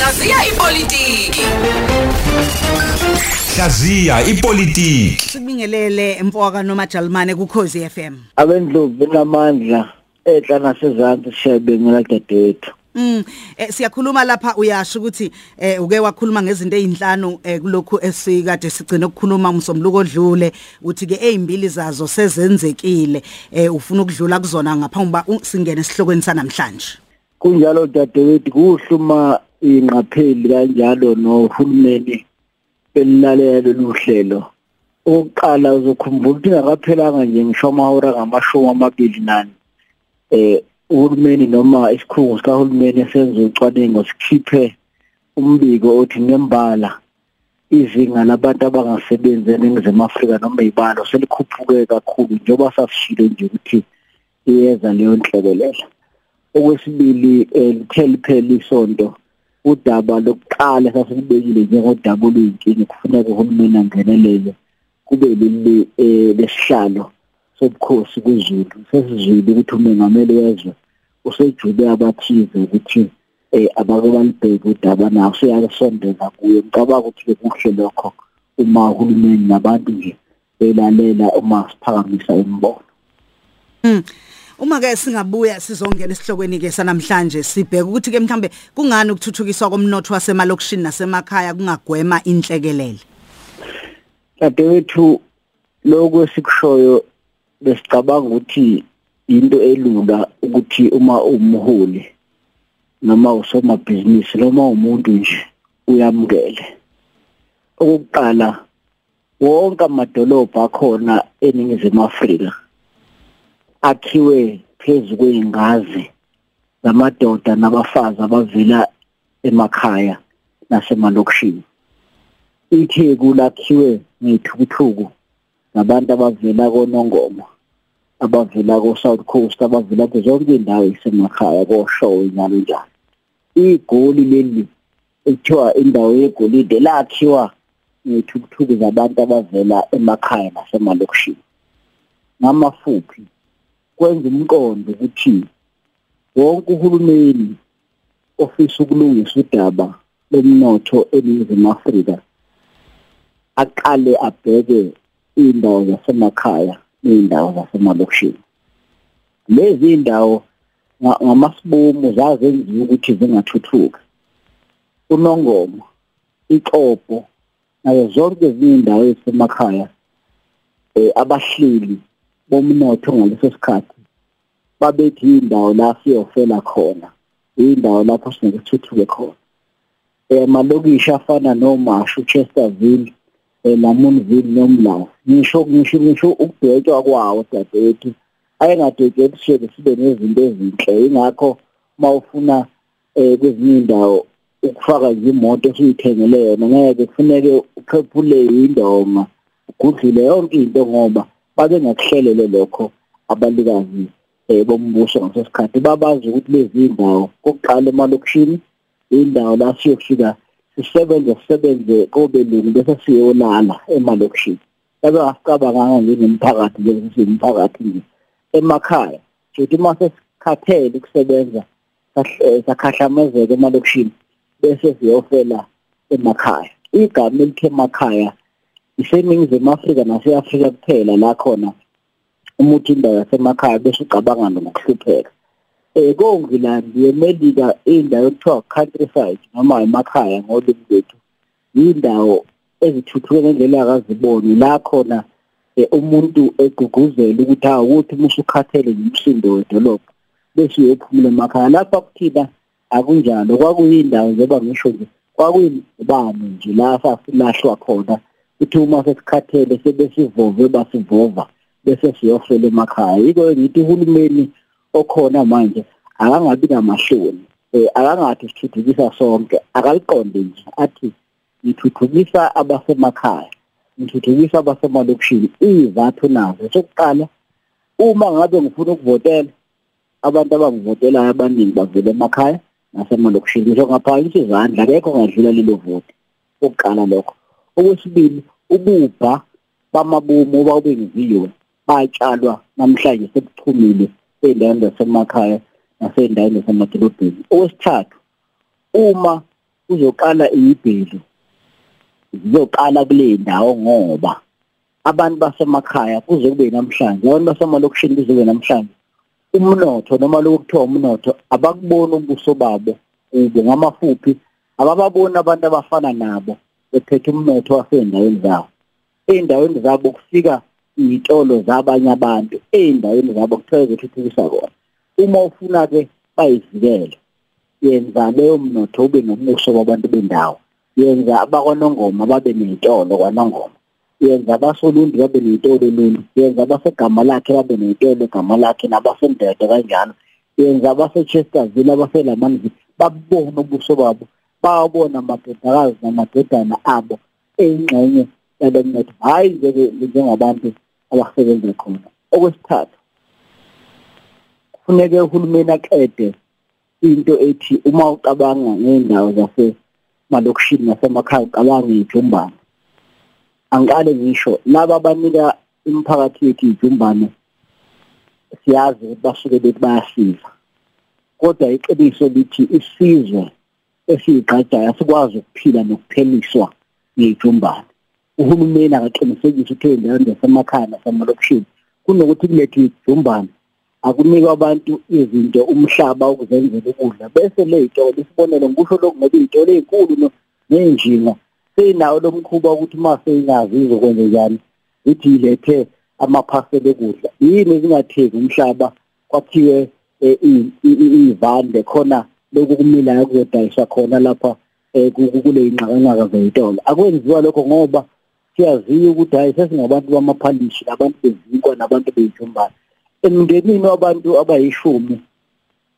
Hlaziya ipolitiki. Hlaziya ipolitiki. Sikubingelele emfoka nomajalimane kuKhosi FM. abendlovu benamandla ehle nasezantsi siyabengela dadewethu Mm eh, siyakhuluma lapha uyasho ukuthi eh, uke wakhuluma ngezinto ezinhlanu eh, kulokhu esikade sigcina ukukhuluma umsombuluko odlule uthi ke ezimbili zazo sezenzekile eh, ufuna ukudlula kuzona ngaphambi ba singene esihlokweni sanamhlanje. kunjalo dadewethu kuhluma ingqapheli kanjalo nohulumeni belilalelo luhlelo oqala uzokhumbula ukuthi ngakaphelanga nje ngisho amahora ngamashumi amabili nani eh uhulumeni noma isikhungo sikahulumeni esenza ucwaningo sikhiphe umbiko othi ngembala izinga labantu abangasebenzi eNingizimu Afrika noma ibalo selikhuphuke kakhulu njengoba sasishilo nje ukuthi iyeza leyo nhlekelele okwesibili lithe liphela isonto udaba lokuqala sasilibekile njengodaba oluyinkinga kufuneka uhulumeni angenelele kube leli lesihlalo sobukhosi kuzulu sesizwile ukuthi umengameli wezwe usejube abathize ukuthi eh abake balibheke udaba nawo seyakusondela kuye. Ngicabanga ukuthi kuhle lokho uma uhulumeni nabantu nje belalela uma siphakamisa imbono Mm. Uma ke singabuya sizongena esihlokweni ke sanamhlanje sibheka ukuthi ke mhlambe kungani ukuthuthukiswa komnotho wasemalokishini nasemakhaya kungagwema inhlekelele. dadewethu lokho esikushoyo besicabanga ukuthi into elula ukuthi uma umholi noma usomabhizinisi noma umuntu nje uyamukele okokuqala wonke amadolobha akhona eningizimu Afrika akhiwe phezu kweingazi zamadoda nabafazi abavela emakhaya nasemalokishini. Itheku lakhiwe ngethukuthuku nabantu abavela konongoma abavela ko South Coast abavela kuzo zonke indawo isemakhaya koshowe njalo njalo. Igoli leli ekuthiwa indawo yegolide lakhiwa ngethukuthuku zabantu abavela emakhaya nasemalokishini. Ngamafuphi kwenza umqondo ukuthi wonke uhulumeni ofisa ukulungisa udaba lomnotho eNingizimu Afrika aqale abheke indawo zasemakhaya neindawo zasemalokishini. Lezi indawo ngamasibomu zazenziwa ukuthi zingathuthuki. Unongoma iqobo nayo zonke izindawo ezisemakhaya eh abahleli bomnotho ngaleso sikhathi babethi indawo la siyofela khona indawo lapho sinekuthuthuke khona. Eh malokishi afana noMashu Chesterville eLamontville nomlawu. Ngisho ngisho ngisho ukubhekwa kwawo dadethu ayengadekeki sibe sibe nezinto ezinhle. Ingakho mawufuna eh kwezinye indawo ukufaka nje imoto esuyithengele yona ngeke kufuneke ukhephule indonga ugudlule yonke into ngoba babe ngakuhlelele lokho abalikazi eh bombuso ngasesikhathi. Babazi ukuthi lezi indawo kokuqala emalokishini indawo la siyofika sisebenze sisebenze kobelungu bese siyolala emalokishini. Yabe asicabanga njengemphakathi nje siyimphakathi nje. Emakhaya futhi mase sikhathele ukusebenza sakhahlamezeka emalokishini bese siyofela emakhaya. Igama elikhe emakhaya iseningizimu Afrika nase-Afrika kuphela la khona umuthi indawo yasemakhaya bese ucabanga ngokuhlupheka eh kongilandi eMelika indawo ekuthiwa countryside noma emakhaya ngolimi lwethu indawo ezithuthuke ngendlela akaziboni. La khona umuntu eguguzela ukuthi awukuthi musukhathele ngumsindo wedolobha bese uyophumula emakhaya. Lapha kuthina akunjalo kwakuyindawo njengoba ngisho nje kwakuyibani nje la sasilahlwa khona uthi uma sesikhathele sebesivove basivova bese siyofela emakhaya. Yiko ngithi uhulumeni okhona manje akangabi namahloni. Eh akangathi sithuthukisa sonke. Akaliqonde nje athi ngithuthukisa abasemakhaya ngithuthukisa abasemalokishini izathu nazo. Sokuqala uma ngabe ngifuna ukuvotela abantu abangivotelayo abaningi bavela emakhaya nasemalokishini. Ngisho ngaphakathi izandla akekho ngadlula lelo voti. Okuqala lokho. Okwesibili ububha bamabomu obawubengiziwe batshalwa namhlanje sekuchumile ey'ndaweni zasemakhaya nasey'ndaweni zasemadolobheni. Okwesithathu uma kuzoqala ibhelu zizoqala kule ndawo ngoba abantu basemakhaya kuze kube namhlanje abantu basemalokishini kuze kube namhlanje umnotho noma lokho kuthiwa umnotho abakubona ubuso babo kubo ngamafuphi abababoni abantu abafana nabo. Bephethe umnotho wasey'ndaweni zabo. Ey'ndaweni zabo kufika iy'tolo zabanye abantu ey'ndaweni zabo kuthiwa zothuthukisa kona. Uma ufuna-ke bayivikele yenza leyo mnotho ube nomuso wabantu bendawo. Yenza abakwanongoma babe ney'tolo kwanongoma. Yenza abasolundi babe ney'tolo lolu. Yenza abasegama lakhe babe ney'tolo egama lakhe nabasendede kanjalo. Yenza abase-chesterville abaselamanzi babone ubuso babo. Bawabona amadodakazi namadodana abo. Eyingxenye yalo mnotho hhayi njengabantu abasebenza khona. Okwesithathu kufuneke uhulumeni aqede into ethi uma ucabanga ngey'ndawo zasemalokishini nasemakhaya ucabanga iy'jumbane angiqale ngisho laba abanika imiphakathi yethu iy'jumbane siyazi ukuthi basuke bethi bayasiza. Kodwa iqiniso lithi isizwe esiyigqajayo asikwazi ukuphila nokupheliswa ngejumbane uhulumeni akaqinisekise ukuthi ey'ndaweni zasemakhaya nasemalokishini kunokuthi kulethwe ijumbane akunikwa abantu izinto umhlaba ukuzenzela ukudla. Bese ley'tolo isibonelo ngisho lokhu ngoba iy'tolo ey'nkulu ney'njinga seyinawo lo mkhuba ukuthi uma seyingazi izokwenze njani ithi ilethe amaphasela ekudla yini ezingathengi umhlaba? Kwakhiwe eh, iy'vande khona lokhu kumilayo kuzodayiswa khona lapha um kule y'nqakanqaka zey'tolo akwenziwa lokho ngoba siyaziyo ukuthi hhayi sesingabantu bamaphalishi nabantu bezinkwa nabantu bey'jumbane emndenini wabantu abayishumi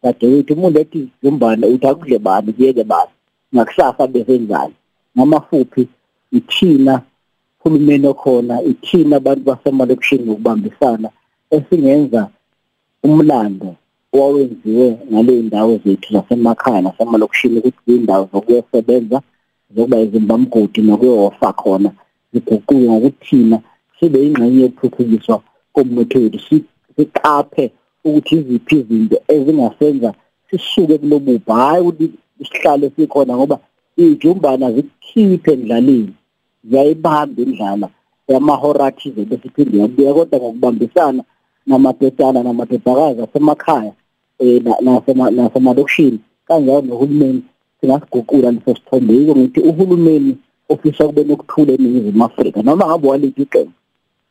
dadewethu umuntu ethi ijumbane uthi akudle bani kuyeke bani ngakusasa besenzani? Ngamafuphi ithina uhulumeni okhona ithina abantu basemalokishini ngokubambisana esingenza umlando owawenziwe ngale ndawo zethu zasemakhaya nasemalokishini ukuthi iy'ndawo zokuyosebenza zokuba izimbamgodi nokuyofa khona ziguquke ngokuthina sibe yingxenye yokuthuthukiswa komnotho wethu. Siqaphe ukuthi iziphi izinto ezingasenza sisuke kulobubha hhayi ukuthi sihlale sikhona ngoba iy'jumbana zikukhiphe endlaleni ziyayibamba indlala yamahora athize bese iphinde yabuya kodwa ngokubambisana namadodana namadodakazi asemakhaya um nasemalokishini kanjalo nohulumeni singasiguqula leso sithombe yiko ngithi uhulumeni ofisa kube nokuthula eNingizimu Afrika noma ngabe waliphi iqembu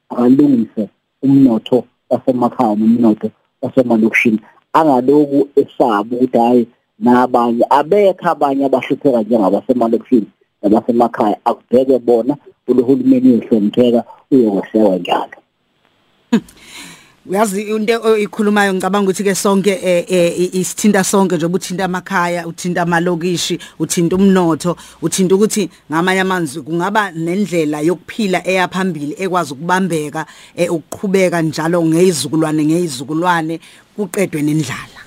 akalungise umnotho wasemakhaya nomnotho wasemalokishini angaloku esaba ukuthi hayi nabanye abekho abanye abahlupheka njengabasemalokishini nabasemakhaya. Akubheke bona ulohulumeni uyohlonipheka uyokwesekwa njalo. Uyazi into ikhulumayo ngicabanga ukuthi ke sonke eh, eh, isithinta sonke njengoba uthinta amakhaya uthinta amalokishi uthinta umnotho uthinta ukuthi ngamanye amanzi kungaba nendlela yokuphila eyaphambili ekwazi ukubambeka eh, ukuqhubeka njalo ngezizukulwane ngezizukulwane kuqedwe nendlala.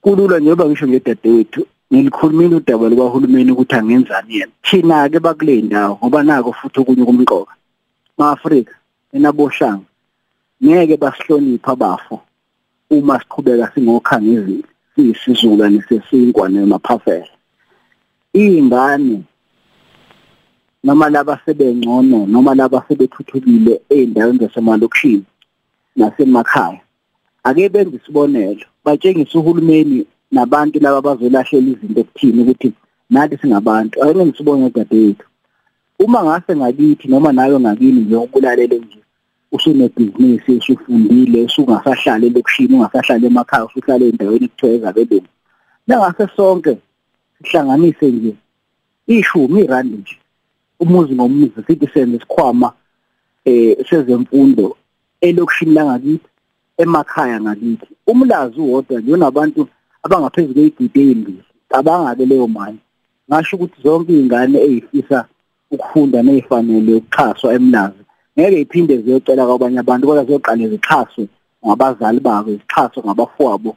Kulula njengoba ngisho ngedadewethu ngilikhulumile udaba lukahulumeni ukuthi angenzani yena. Thina ke bakule ndawo ngoba nako futhi okunye kumqoka ma-Afrika enaboshanga ngeke basihlonipha abafo uma siqhubeka singokhangezeli siyisizukulwane sesinkwa nemaphafela ingane noma laba sebengcono noma laba sebethuthukile ey'ndaweni zasemalokishini nasemakhaya ake benze isibonelo. Batshengise uhulumeni nabantu laba bazolahlela izinto kuthini ukuthi nathi singabantu. Ake benze isibonelo dadewethu. Uma ngase ngakithi noma nawe ngakini nje ukulalele nje usunebhizinisi usufundile usungasahlali elokishini ungasahlali emakhaya usuhlala endaweni ekuthiwa ezabelungu nangase sonke sihlanganise nje ishumi irandi nje umuzi ngomuzi sithi senze isikhwama eh sezemfundo elokishini langakithi emakhaya ngakithi. Umlazi uwodwa nje unabantu abangaphezulu kweyigidi ezimbili cabanga-ke leyo mali. Ngasho ukuthi zonke iy'ngane ey'fisa ukufunda ney'fanele ukuxhaswa emlazi ngeke iphinde ziyocela kwabanye abantu kodwa ziyoqale zixhaswe ngabazali babo zixhaswe ngabafowabo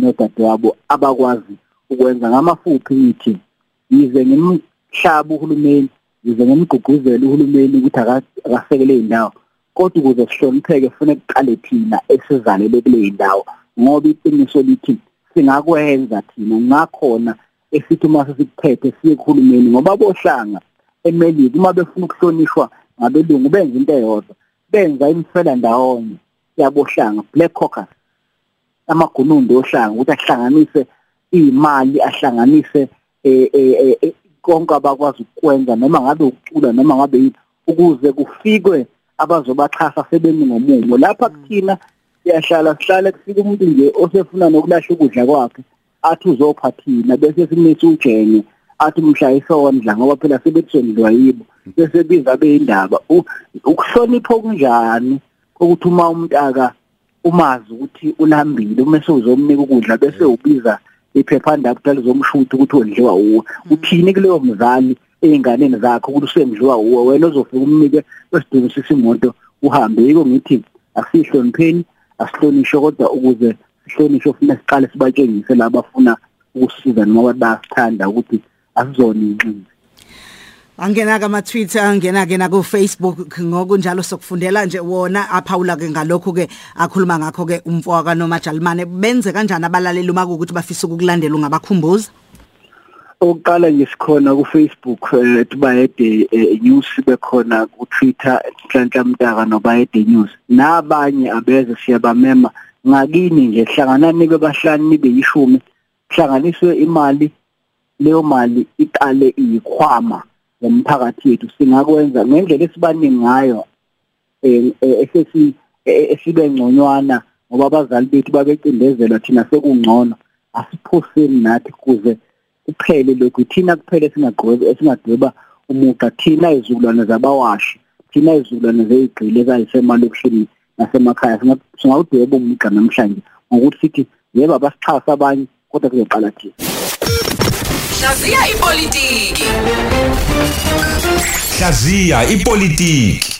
nodadewabo abakwazi ukwenza ngamafuphi ngithi yize ngimhlaba uhulumeni yize ngimgqugquzele uhulumeni ukuthi akasekele indawo kodwa ukuze sihlonipheke kufanele kuqale thina esizalele kule ndawo ngoba iqiniso lithi singakwenza thina ngakhona esithi uma sikuphethe siye kuhulumeni ngoba bohlanga emelika uma befuna ukuhlonishwa ngabelungu benza into eyodwa. Benza imfela ndawonye yabohlanga black caucus. Amagunundo ohlanga ukuthi ahlanganise imali ahlanganise eh, eh, eh konke abakwazi ukwenza noma ngabe ukucula noma ngabe ukuze kufikwe abazobaxhasa sebemi ngomumo. Lapha kuthina siyahlala sihlale kufika umuntu nje osefuna nokulahla ukudla kwakhe athi uzophathina bese simise ujene athi mhla isondla ngoba phela sebethondliwa yibo. Bese biza beindaba ukuhlonipha kunjani ukuthi uma umntaka umazi ukuthi ulambile uma sewuzomnika ukudla bese ubiza iphephandaba ukuthi lizomshutha ukuthi wendliwa uwe. Uthini kuleyo mzali einganeni zakhe ukuthi usendliwa uwe? Wena ozofika umnike esidingisisa imoto uhambe yiko ngithi asihlonipheni asihlonishwe kodwa ukuze sihlonishwe ufuna siqale sibatshengise labafuna ukusiza noma bayasithanda ukuthi asizona inxinzi angena ka Twitter angena ke na ku Facebook ngokunjalo sokufundela nje wona aphawula ke ngalokho ke akhuluma ngakho ke umfowaka noMajalimane benze kanjani abalaleli uma ukuthi bafisa ukukulandela ungabakhumbuza? Oqala nje sikhona ku Facebook tubayede news bekhona ku Twitter nhlanhla mtaka nobayede news. Nabanye abeze siyabamema ngakini nje hlanganani ke bahlani nibe yishumi hlanganiswe imali leyo mali iqale iyikhwama. Yomphakathi yethu singakwenza ngendlela esibaningi ngayo eh esesi esibe ngconywana ngoba abazali bethu babecindezela thina sekungcono. Asiphoseni nathi kuze kuphele lokhu thina kuphele singagqozi esingadweba umuqa thina izukulwane zabawashi thina izukulwane zeyigqile ezayisemalokishini nasemakhaya singawudweba umuqa namhlanje ngokuthi sithi yebo abasixhasa abanye kodwa kuzoqala thina. Hlaziya ipolitiki. Hlaziya ipolitiki.